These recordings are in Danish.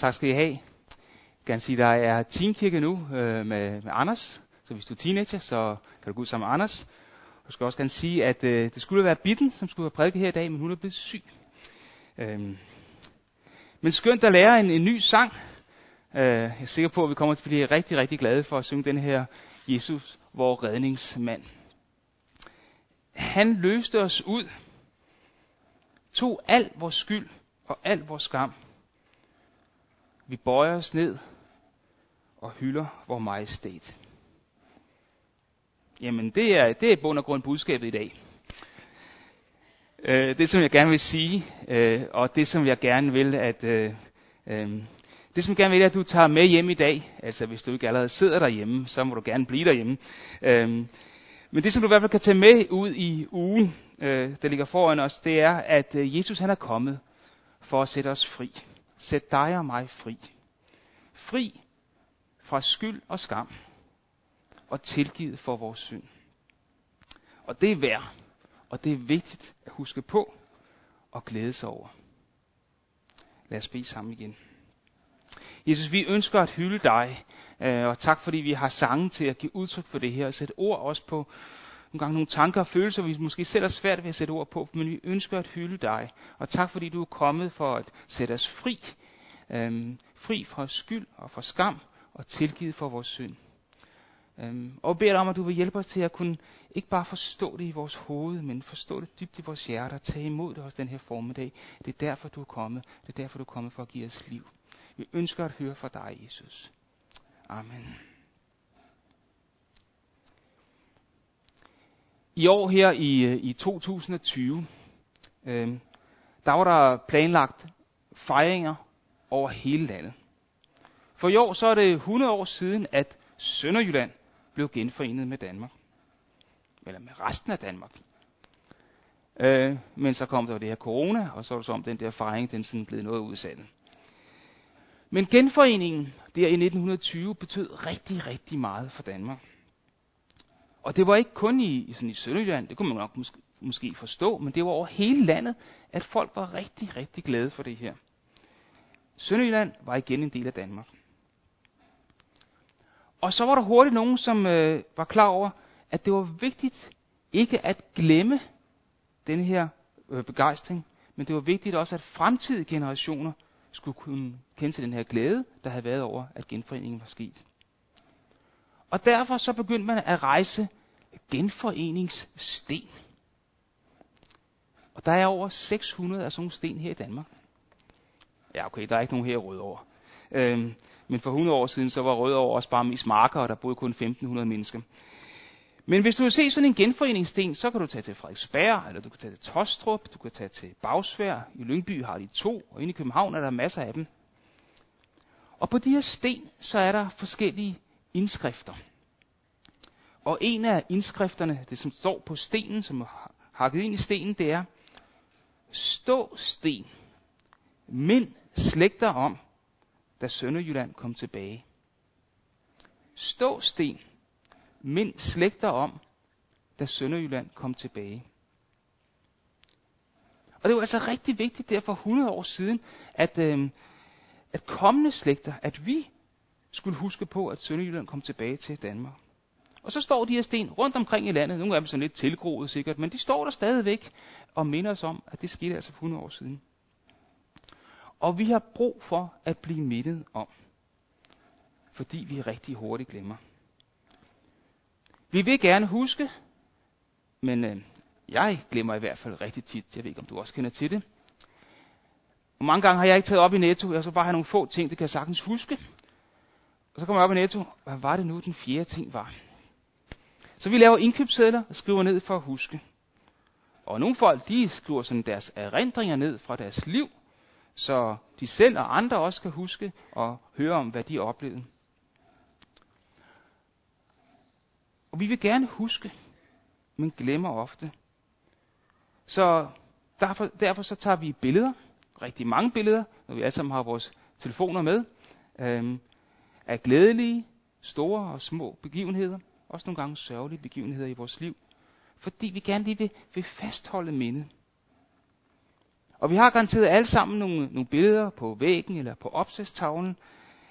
Tak skal I have. Jeg kan sige, der er teenkirke nu øh, med, med Anders. Så hvis du er teenager, så kan du gå ud sammen med Anders. Jeg skal også gerne sige, at øh, det skulle være Bitten, som skulle have prædiket her i dag, men hun er blevet syg. Øhm. Men skønt at lære en, en ny sang. Øh, jeg er sikker på, at vi kommer til at blive rigtig, rigtig glade for at synge den her Jesus, vor redningsmand. Han løste os ud, tog al vores skyld og al vores skam. Vi bøjer os ned og hylder vor majestæt. Jamen, det er, det er bund og grund budskabet i dag. Øh, det, som jeg gerne vil sige, øh, og det, som jeg gerne vil, at øh, øh, det, som jeg gerne vil, at du tager med hjem i dag, altså hvis du ikke allerede sidder derhjemme, så må du gerne blive derhjemme. Øh, men det, som du i hvert fald kan tage med ud i ugen, øh, der ligger foran os, det er, at øh, Jesus han er kommet for at sætte os fri. Sæt dig og mig fri. Fri fra skyld og skam. Og tilgivet for vores synd. Og det er værd. Og det er vigtigt at huske på og glæde sig over. Lad os bede sammen igen. Jesus, vi ønsker at hylde dig, øh, og tak fordi vi har sange til at give udtryk for det her, og sætte ord også på nogle gange nogle tanker og følelser, vi måske selv er svært ved at sætte ord på, men vi ønsker at hylde dig. Og tak fordi du er kommet for at sætte os fri, øhm, fri fra skyld og fra skam, og tilgivet for vores synd. Øhm, og beder dig om, at du vil hjælpe os til at kunne ikke bare forstå det i vores hoved, men forstå det dybt i vores hjerte og tage imod det også den her formiddag. Det er derfor, du er kommet. Det er derfor, du er kommet for at give os liv. Vi ønsker at høre fra dig, Jesus. Amen. I år her i, øh, i 2020, øh, der var der planlagt fejringer over hele landet. For i år så er det 100 år siden, at Sønderjylland blev genforenet med Danmark. Eller med resten af Danmark. Øh, men så kom der det her corona, og så var det så om den der fejring, den sådan blev noget udsat. Men genforeningen der i 1920 betød rigtig, rigtig meget for Danmark. Og det var ikke kun i, i, sådan i Sønderjylland, det kunne man nok måske, måske forstå, men det var over hele landet, at folk var rigtig, rigtig glade for det her. Sønderjylland var igen en del af Danmark. Og så var der hurtigt nogen, som øh, var klar over, at det var vigtigt ikke at glemme den her øh, begejstring, men det var vigtigt også, at fremtidige generationer skulle kunne kende til den her glæde, der havde været over, at genforeningen var sket. Og derfor så begyndte man at rejse genforeningssten. Og der er over 600 af sådan nogle sten her i Danmark. Ja, okay, der er ikke nogen her i Rødovre. Øhm, men for 100 år siden, så var Rødovre også bare mest marker, og der boede kun 1500 mennesker. Men hvis du vil se sådan en genforeningssten, så kan du tage til Frederiksberg, eller du kan tage til Tostrup, du kan tage til Bagsvær. I Lyngby har de to, og inde i København er der masser af dem. Og på de her sten, så er der forskellige indskrifter. Og en af indskrifterne, det som står på stenen, som er hakket ind i stenen, det er, Stå sten, mind slægter om, da Sønderjylland kom tilbage. Stå sten, mind slægter om, da Sønderjylland kom tilbage. Og det var altså rigtig vigtigt der for 100 år siden, at, øh, at kommende slægter, at vi skulle huske på, at Sønderjylland kom tilbage til Danmark. Og så står de her sten rundt omkring i landet. Nogle af dem sådan lidt tilgroet sikkert, men de står der stadigvæk og minder os om, at det skete altså for 100 år siden. Og vi har brug for at blive mindet om, fordi vi rigtig hurtigt glemmer. Vi vil gerne huske, men øh, jeg glemmer i hvert fald rigtig tit. Jeg ved ikke, om du også kender til det. Og mange gange har jeg ikke taget op i Netto, jeg så bare have nogle få ting, det kan jeg sagtens huske. Og så kommer jeg op i Netto, hvad var det nu, den fjerde ting var? Så vi laver indkøbssedler og skriver ned for at huske. Og nogle folk, de skriver sådan deres erindringer ned fra deres liv, så de selv og andre også kan huske og høre om, hvad de oplevede. Og vi vil gerne huske, men glemmer ofte. Så derfor, derfor så tager vi billeder, rigtig mange billeder, når vi alle sammen har vores telefoner med, øhm, af glædelige, store og små begivenheder, også nogle gange sørgelige begivenheder i vores liv, fordi vi gerne lige vil, vil fastholde mindet. Og vi har garanteret alle sammen nogle, nogle billeder på væggen eller på opsatstavlen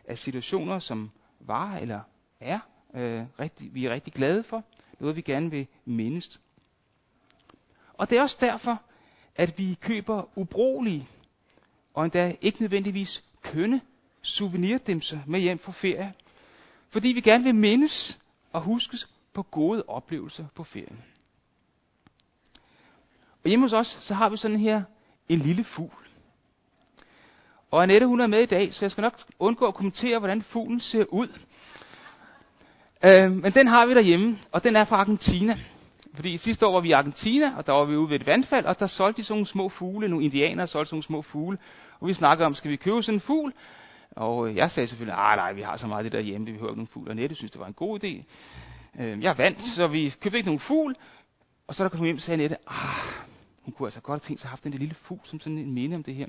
af situationer, som var eller er, øh, rigtig, vi er rigtig glade for. Noget, vi gerne vil mindes. Og det er også derfor, at vi køber ubrugelige og endda ikke nødvendigvis kønne souvenirdimser med hjem fra ferie. Fordi vi gerne vil mindes og huskes på gode oplevelser på ferien. Og hjemme hos os, så har vi sådan her en lille fugl. Og Annette, hun er med i dag, så jeg skal nok undgå at kommentere, hvordan fuglen ser ud. Øh, men den har vi derhjemme, og den er fra Argentina. Fordi sidste år var vi i Argentina, og der var vi ude ved et vandfald, og der solgte de sådan nogle små fugle, nogle indianere solgte sådan nogle små fugle. Og vi snakkede om, skal vi købe sådan en fugl? Og øh, jeg sagde selvfølgelig, nej, nej, vi har så meget det der hjemme, vi behøver ikke nogen fugl. Og Nette synes, det var en god idé. Øh, jeg vandt, så vi købte ikke nogen fugl. Og så der kom hjem, sagde Nette, ah, hun kunne altså godt have tænkt sig at have haft den lille fugl som sådan en minde om det her.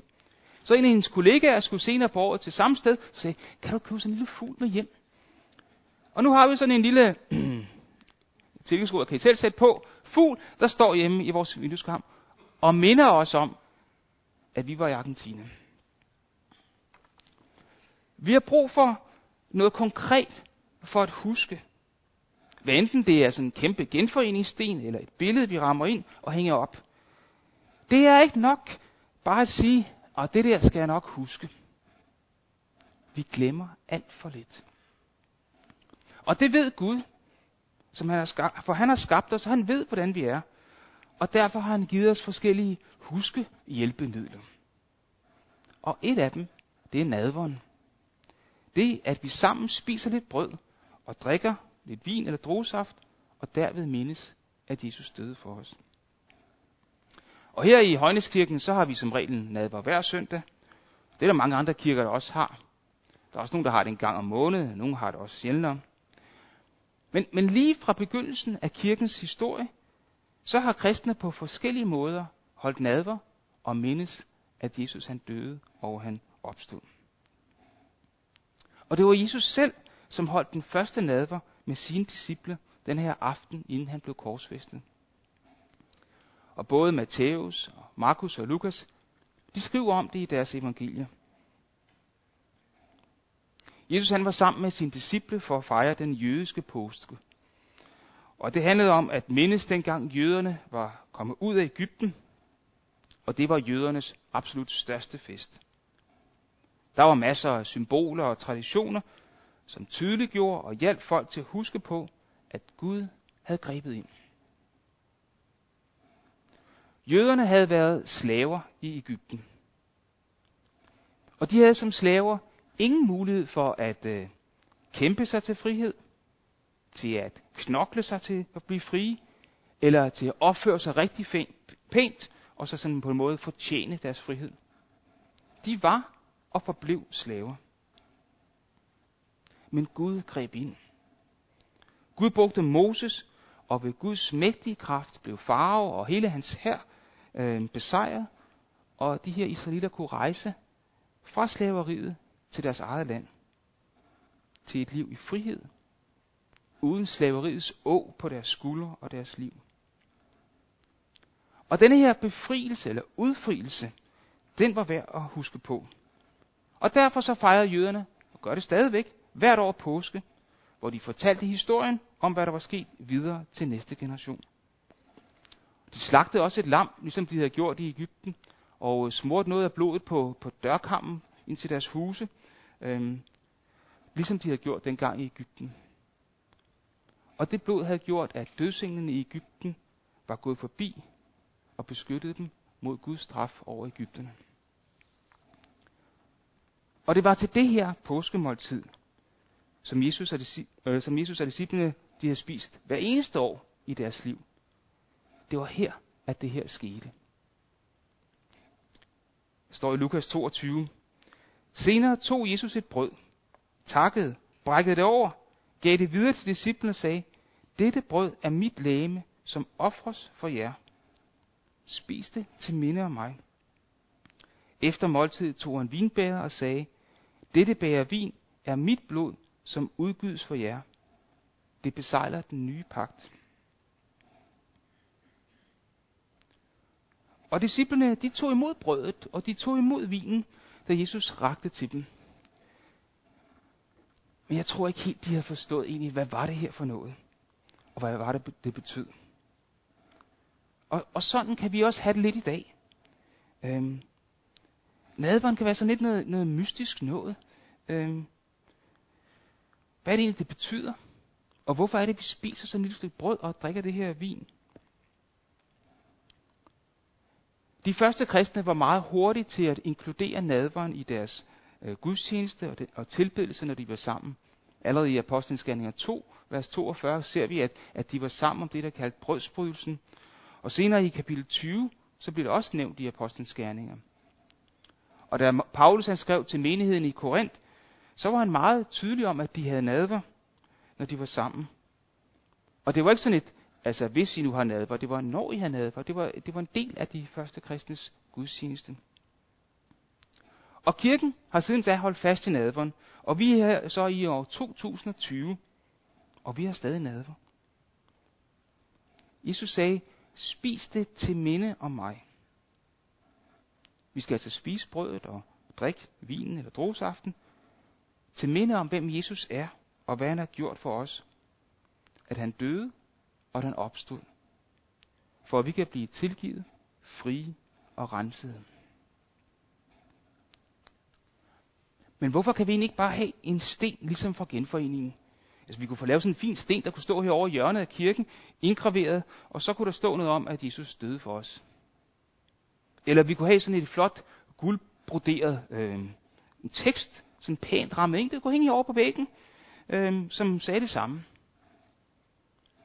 Så en af hendes kollegaer skulle senere på året til samme sted, og sagde, kan du købe sådan en lille fugl med hjem? Og nu har vi sådan en lille tillægsruder, kan I selv sætte på, fugl, der står hjemme i vores vindueskarm, og minder os om, at vi var i Argentina. Vi har brug for noget konkret for at huske. Hvad enten det er sådan en kæmpe genforeningssten, eller et billede, vi rammer ind og hænger op. Det er ikke nok bare at sige, og det der skal jeg nok huske. Vi glemmer alt for lidt. Og det ved Gud, som han har skabt, for han har skabt os, og han ved, hvordan vi er. Og derfor har han givet os forskellige huske hjælpemidler. Og et af dem, det er nadveren. Det, at vi sammen spiser lidt brød og drikker lidt vin eller druesaft, og derved mindes, at Jesus døde for os. Og her i Højneskirken, så har vi som regel nadver hver søndag. Det er der mange andre kirker, der også har. Der er også nogen, der har det en gang om måneden, nogle har det også sjældnere. Men, men lige fra begyndelsen af kirkens historie, så har kristne på forskellige måder holdt nadver og mindes, at Jesus han døde og han opstod. Og det var Jesus selv, som holdt den første nadver med sine disciple den her aften, inden han blev korsfæstet. Og både Matthæus, og Markus og Lukas, de skriver om det i deres evangelier. Jesus han var sammen med sine disciple for at fejre den jødiske påske. Og det handlede om at mindes dengang jøderne var kommet ud af Ægypten, og det var jødernes absolut største fest. Der var masser af symboler og traditioner, som tydeliggjorde og hjalp folk til at huske på, at Gud havde grebet ind. Jøderne havde været slaver i Ægypten. Og de havde som slaver ingen mulighed for at øh, kæmpe sig til frihed, til at knokle sig til at blive frie, eller til at opføre sig rigtig pænt, og så sådan på en måde fortjene deres frihed. De var og forblev slaver. Men Gud greb ind. Gud brugte Moses, og ved Guds mægtige kraft blev farve og hele hans hær øh, besejret, og de her israelitter kunne rejse fra slaveriet til deres eget land. Til et liv i frihed, uden slaveriets å på deres skuldre og deres liv. Og denne her befrielse eller udfrielse, den var værd at huske på. Og derfor så fejrede jøderne, og gør det stadigvæk, hvert år påske, hvor de fortalte historien om, hvad der var sket videre til næste generation. De slagtede også et lam, ligesom de havde gjort i Ægypten, og smurte noget af blodet på, på dørkammen ind til deres huse, øhm, ligesom de havde gjort dengang i Ægypten. Og det blod havde gjort, at dødsenglene i Ægypten var gået forbi og beskyttede dem mod Guds straf over Ægypterne. Og det var til det her påskemåltid, som Jesus og, øh, som Jesus og disciplene de havde spist hver eneste år i deres liv. Det var her, at det her skete. Det står i Lukas 22. Senere tog Jesus et brød, takkede, brækkede det over, gav det videre til disciplene og sagde, dette brød er mit læme, som ofres for jer. Spis det til minde om mig. Efter måltidet tog han vinbæret og sagde, dette bærer vin er mit blod, som udgydes for jer. Det besejler den nye pagt. Og disciplene, de tog imod brødet, og de tog imod vinen, da Jesus rakte til dem. Men jeg tror ikke helt, de har forstået egentlig, hvad var det her for noget? Og hvad var det, det betød? Og, og sådan kan vi også have det lidt i dag. Øhm, nadveren kan være sådan lidt noget, noget mystisk noget. Øhm, hvad er det egentlig, det betyder? Og hvorfor er det, vi spiser sådan et lille stykke brød og drikker det her vin? De første kristne var meget hurtige til at inkludere nadveren i deres øh, gudstjeneste og, det, og tilbedelse, når de var sammen. Allerede i Apostlenskærninger 2, vers 42, ser vi, at, at de var sammen om det, der kaldt brødsbrydelsen. Og senere i kapitel 20, så bliver det også nævnt i Apostlenskærninger. Og da Paulus han skrev til menigheden i Korinth, så var han meget tydelig om, at de havde nadver, når de var sammen. Og det var ikke sådan et, altså hvis I nu har nadver, det var når I har nadver. Det var, det var en del af de første kristnes gudstjeneste. Og kirken har siden da holdt fast i nadveren, og vi er så i år 2020, og vi har stadig nadver. Jesus sagde, spis det til minde om mig. Vi skal altså spise brødet og drikke vinen eller drosaften, til minde om, hvem Jesus er, og hvad han har gjort for os. At han døde, og at han opstod. For at vi kan blive tilgivet, frie og rensede. Men hvorfor kan vi ikke bare have en sten, ligesom fra genforeningen? Altså vi kunne få lavet sådan en fin sten, der kunne stå herovre i hjørnet af kirken, indgraveret, og så kunne der stå noget om, at Jesus døde for os. Eller vi kunne have sådan et flot, guldbroderet øh, en tekst, sådan pænt rammet ind, det kunne hænge over på væggen, øh, som sagde det samme.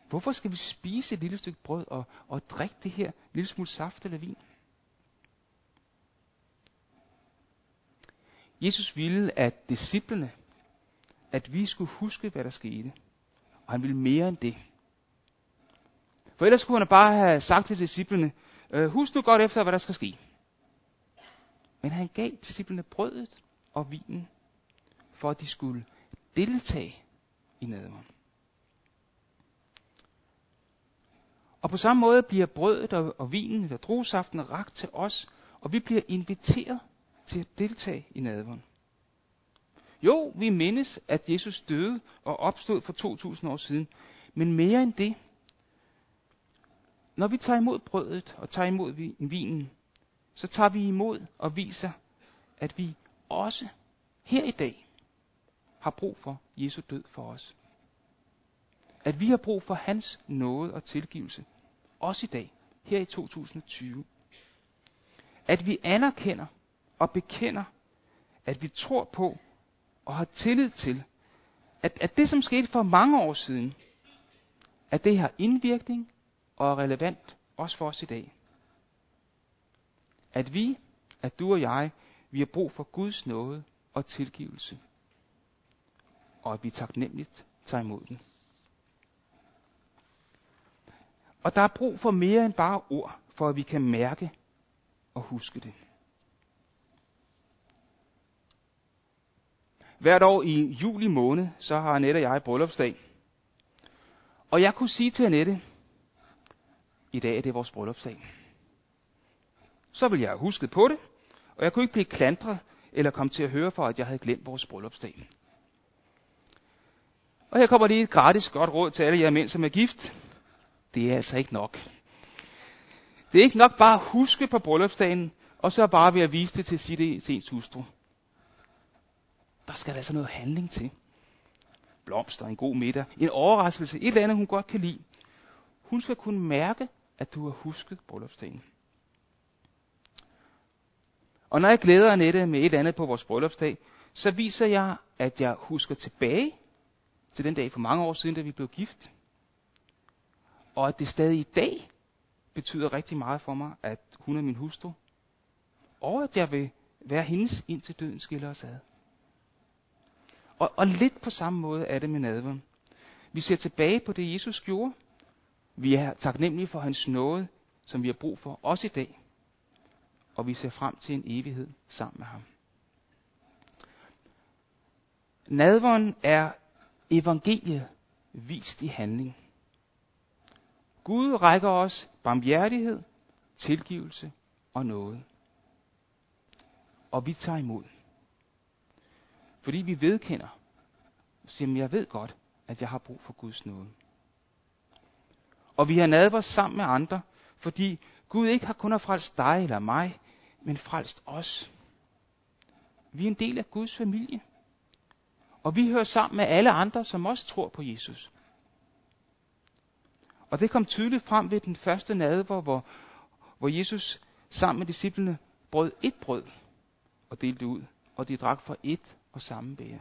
Hvorfor skal vi spise et lille stykke brød og, og drikke det her lille smule saft eller vin? Jesus ville, at disciplene, at vi skulle huske, hvad der skete. Og han ville mere end det. For ellers kunne han bare have sagt til disciplene, øh, husk nu godt efter, hvad der skal ske. Men han gav disciplene brødet og vinen, for at de skulle deltage i nadveren. Og på samme måde bliver brødet og, og vinen, eller druesaften, ragt til os, og vi bliver inviteret til at deltage i nadveren. Jo, vi mindes, at Jesus døde og opstod for 2000 år siden, men mere end det. Når vi tager imod brødet og tager imod vinen, så tager vi imod og viser, at vi også her i dag har brug for Jesu død for os. At vi har brug for hans nåde og tilgivelse, også i dag, her i 2020. At vi anerkender og bekender, at vi tror på og har tillid til, at, at det, som skete for mange år siden, at det har indvirkning og er relevant også for os i dag. At vi, at du og jeg, vi har brug for Guds nåde og tilgivelse. Og at vi taknemmeligt tager imod den. Og der er brug for mere end bare ord, for at vi kan mærke og huske det. Hvert år i juli måned, så har Annette og jeg bryllupsdag. Og jeg kunne sige til Annette, i dag er det vores bryllupsdag. Så ville jeg have husket på det, og jeg kunne ikke blive klandret eller komme til at høre for, at jeg havde glemt vores bryllupsdag. Og her kommer lige et gratis godt råd til alle jer mænd, som er gift. Det er altså ikke nok. Det er ikke nok bare at huske på bryllupsdagen, og så bare ved at vise det til sit til ens hustru. Der skal der altså noget handling til. Blomster, en god middag, en overraskelse, et eller andet, hun godt kan lide. Hun skal kunne mærke, at du har husket bryllupsdagen. Og når jeg glæder Annette med et eller andet på vores bryllupsdag, så viser jeg, at jeg husker tilbage til den dag for mange år siden, da vi blev gift. Og at det stadig i dag betyder rigtig meget for mig, at hun er min hustru. Og at jeg vil være hendes indtil døden skiller os ad. Og, og lidt på samme måde er det med nadveren. Vi ser tilbage på det, Jesus gjorde. Vi er taknemmelige for hans nåde, som vi har brug for, også i dag. Og vi ser frem til en evighed sammen med ham. Nadveren er evangeliet vist i handling. Gud rækker os barmhjertighed, tilgivelse og noget. Og vi tager imod. Fordi vi vedkender, siger, jeg ved godt, at jeg har brug for Guds nåde. Og vi har nadver sammen med andre, fordi Gud ikke har kun har frelst dig eller mig, men frelst os. Vi er en del af Guds familie. Og vi hører sammen med alle andre, som også tror på Jesus. Og det kom tydeligt frem ved den første nadver, hvor, hvor Jesus sammen med disciplene brød et brød og delte ud, og de drak fra et og samme bære.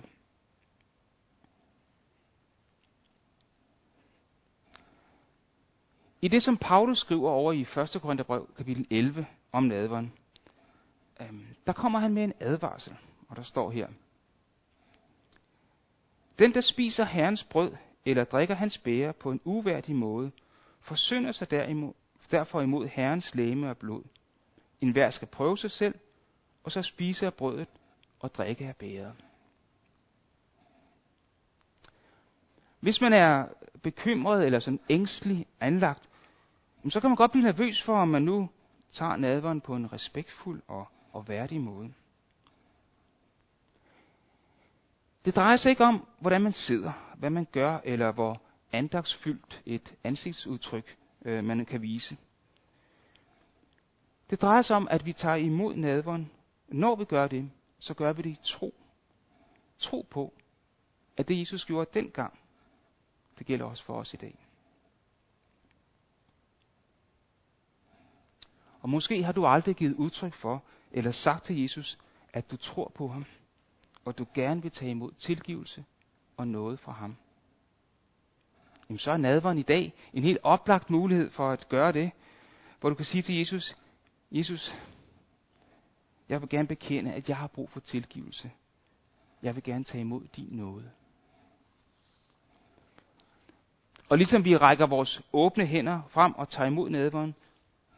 I det, som Paulus skriver over i 1. Korintherbrev, kapitel 11, om nadveren, øhm, der kommer han med en advarsel, og der står her. Den, der spiser Herrens brød, eller drikker hans bære på en uværdig måde, forsynder sig derimod, derfor imod Herrens læme og blod. En hver skal prøve sig selv, og så spise af brødet og drikke af bæret. Hvis man er bekymret eller sådan ængstelig anlagt, så kan man godt blive nervøs for, om man nu tager nadveren på en respektfuld og, og værdig måde. Det drejer sig ikke om, hvordan man sidder, hvad man gør, eller hvor andagsfyldt et ansigtsudtryk øh, man kan vise. Det drejer sig om, at vi tager imod nadveren. Når vi gør det, så gør vi det i tro. Tro på, at det Jesus gjorde dengang, det gælder også for os i dag. Og måske har du aldrig givet udtryk for, eller sagt til Jesus, at du tror på ham, og du gerne vil tage imod tilgivelse og noget fra ham. Jamen så er nadveren i dag en helt oplagt mulighed for at gøre det, hvor du kan sige til Jesus, Jesus, jeg vil gerne bekende, at jeg har brug for tilgivelse. Jeg vil gerne tage imod din nåde. Og ligesom vi rækker vores åbne hænder frem og tager imod nadveren,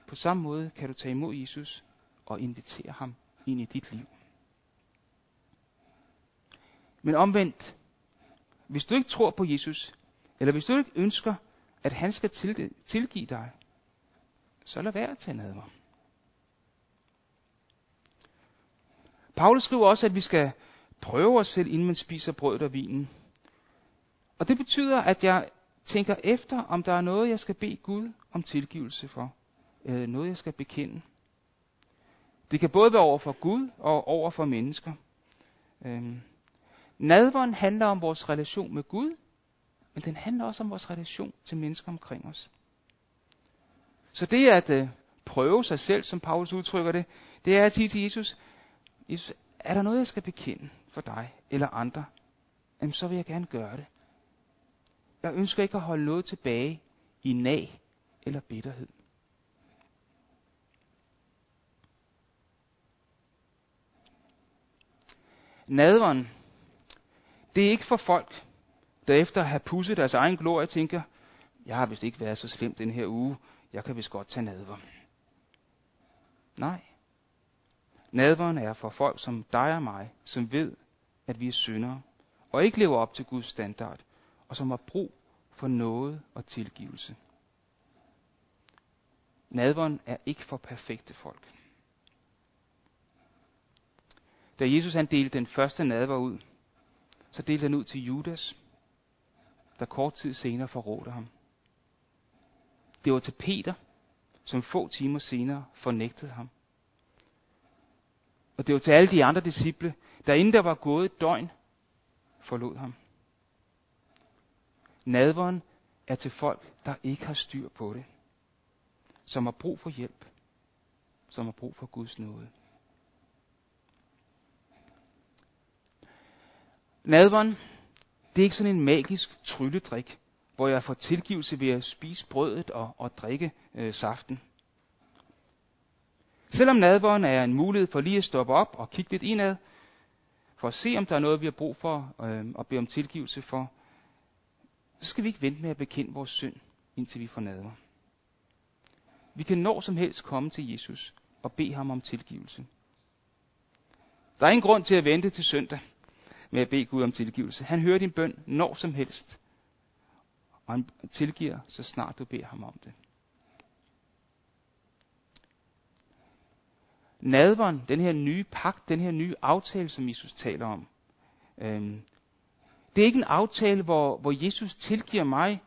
på samme måde kan du tage imod Jesus og invitere ham ind i dit liv. Men omvendt, hvis du ikke tror på Jesus, eller hvis du ikke ønsker, at han skal tilgive dig, så lad være at tage nadver. Paulus skriver også, at vi skal prøve os selv, inden man spiser brødet og vinen. Og det betyder, at jeg tænker efter, om der er noget, jeg skal bede Gud om tilgivelse for. Øh, noget, jeg skal bekende. Det kan både være over for Gud og over for mennesker. Øhm, nadveren handler om vores relation med Gud, men den handler også om vores relation til mennesker omkring os. Så det at øh, prøve sig selv, som Paulus udtrykker det, det er at sige til Jesus, Jesus, er der noget, jeg skal bekende for dig eller andre? Jamen, så vil jeg gerne gøre det. Jeg ønsker ikke at holde noget tilbage i nag eller bitterhed. Nadveren, det er ikke for folk, der efter at have pusset deres egen glorie tænker, jeg har vist ikke været så slem den her uge, jeg kan vist godt tage nadver. Nej. Nadveren er for folk som dig og mig, som ved, at vi er syndere, og ikke lever op til Guds standard, og som har brug for noget og tilgivelse. Nadveren er ikke for perfekte folk. Da Jesus han delte den første nadver ud, så delte han ud til Judas, der kort tid senere forrådte ham. Det var til Peter, som få timer senere fornægtede ham. Og det var til alle de andre disciple, der inden der var gået et døgn, forlod ham. Nadveren er til folk, der ikke har styr på det. Som har brug for hjælp. Som har brug for Guds nåde. Nadveren, det er ikke sådan en magisk trylledrik, hvor jeg får tilgivelse ved at spise brødet og, og drikke øh, saften. Selvom nadveren er en mulighed for lige at stoppe op og kigge lidt indad, for at se, om der er noget, vi har brug for øh, og bede om tilgivelse for, så skal vi ikke vente med at bekende vores synd, indtil vi får nadver. Vi kan når som helst komme til Jesus og bede ham om tilgivelse. Der er ingen grund til at vente til søndag med at bede Gud om tilgivelse. Han hører din bøn når som helst. Og han tilgiver, så snart du beder ham om det. nadveren, den her nye pagt, den her nye aftale, som Jesus taler om. Øhm, det er ikke en aftale, hvor, hvor Jesus tilgiver mig,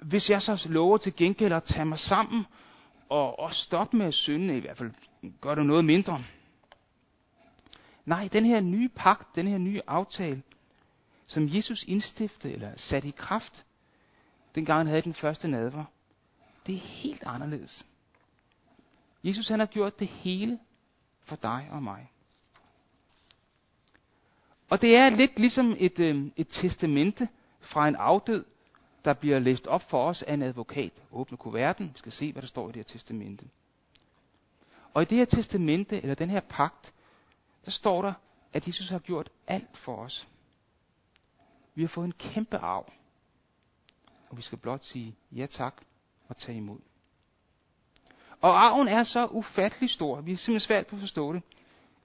hvis jeg så lover til gengæld at tage mig sammen og, og stoppe med at synde, i hvert fald gør det noget mindre. Nej, den her nye pagt, den her nye aftale, som Jesus indstiftede eller satte i kraft, dengang han havde den første nadver, det er helt anderledes. Jesus han har gjort det hele for dig og mig. Og det er lidt ligesom et, øh, et testamente fra en afdød, der bliver læst op for os af en advokat. Åbne kuverten, vi skal se, hvad der står i det her testamente. Og i det her testamente, eller den her pagt, der står der, at Jesus har gjort alt for os. Vi har fået en kæmpe arv. Og vi skal blot sige ja tak og tage imod. Og arven er så ufattelig stor, vi er simpelthen svært på at forstå det,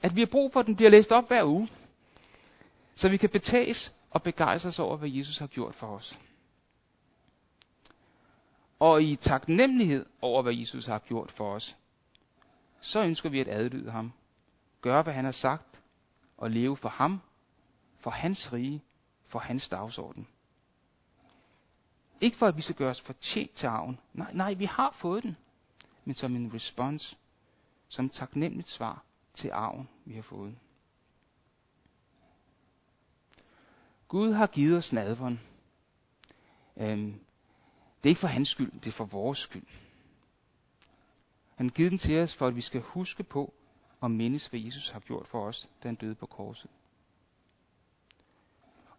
at vi har brug for, at den bliver læst op hver uge. Så vi kan betages og begejstre os over, hvad Jesus har gjort for os. Og i taknemmelighed over, hvad Jesus har gjort for os, så ønsker vi at adlyde ham. Gøre, hvad han har sagt, og leve for ham, for hans rige, for hans dagsorden. Ikke for, at vi skal gøre os fortjent til arven. Nej, nej, vi har fået den. Men som en respons, som et taknemmeligt svar til arven, vi har fået. Gud har givet os nadveren. Øhm, det er ikke for hans skyld, det er for vores skyld. Han har givet den til os, for at vi skal huske på og mindes, hvad Jesus har gjort for os, da han døde på korset.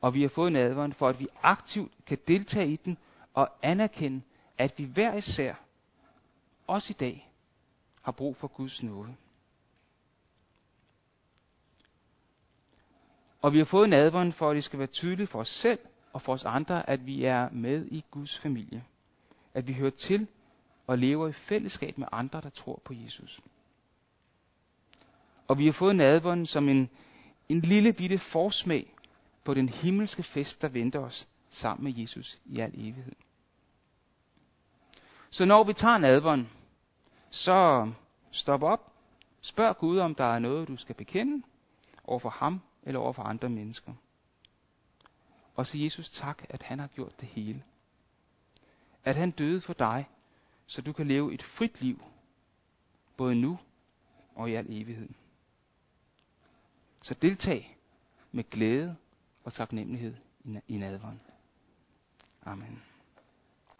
Og vi har fået en nadveren, for at vi aktivt kan deltage i den og anerkende, at vi hver især, også i dag, har brug for Guds nåde. Og vi har fået en nadveren for, at det skal være tydeligt for os selv og for os andre, at vi er med i Guds familie. At vi hører til og lever i fællesskab med andre, der tror på Jesus. Og vi har fået nadvånden som en, en lille bitte forsmag på den himmelske fest, der venter os sammen med Jesus i al evighed. Så når vi tager nadveren, så stop op, spørg Gud, om der er noget, du skal bekende over for ham eller over for andre mennesker. Og sig Jesus tak, at han har gjort det hele. At han døde for dig, så du kan leve et frit liv, både nu og i al evighed. Så deltag med glæde og taknemmelighed i nadveren. Amen.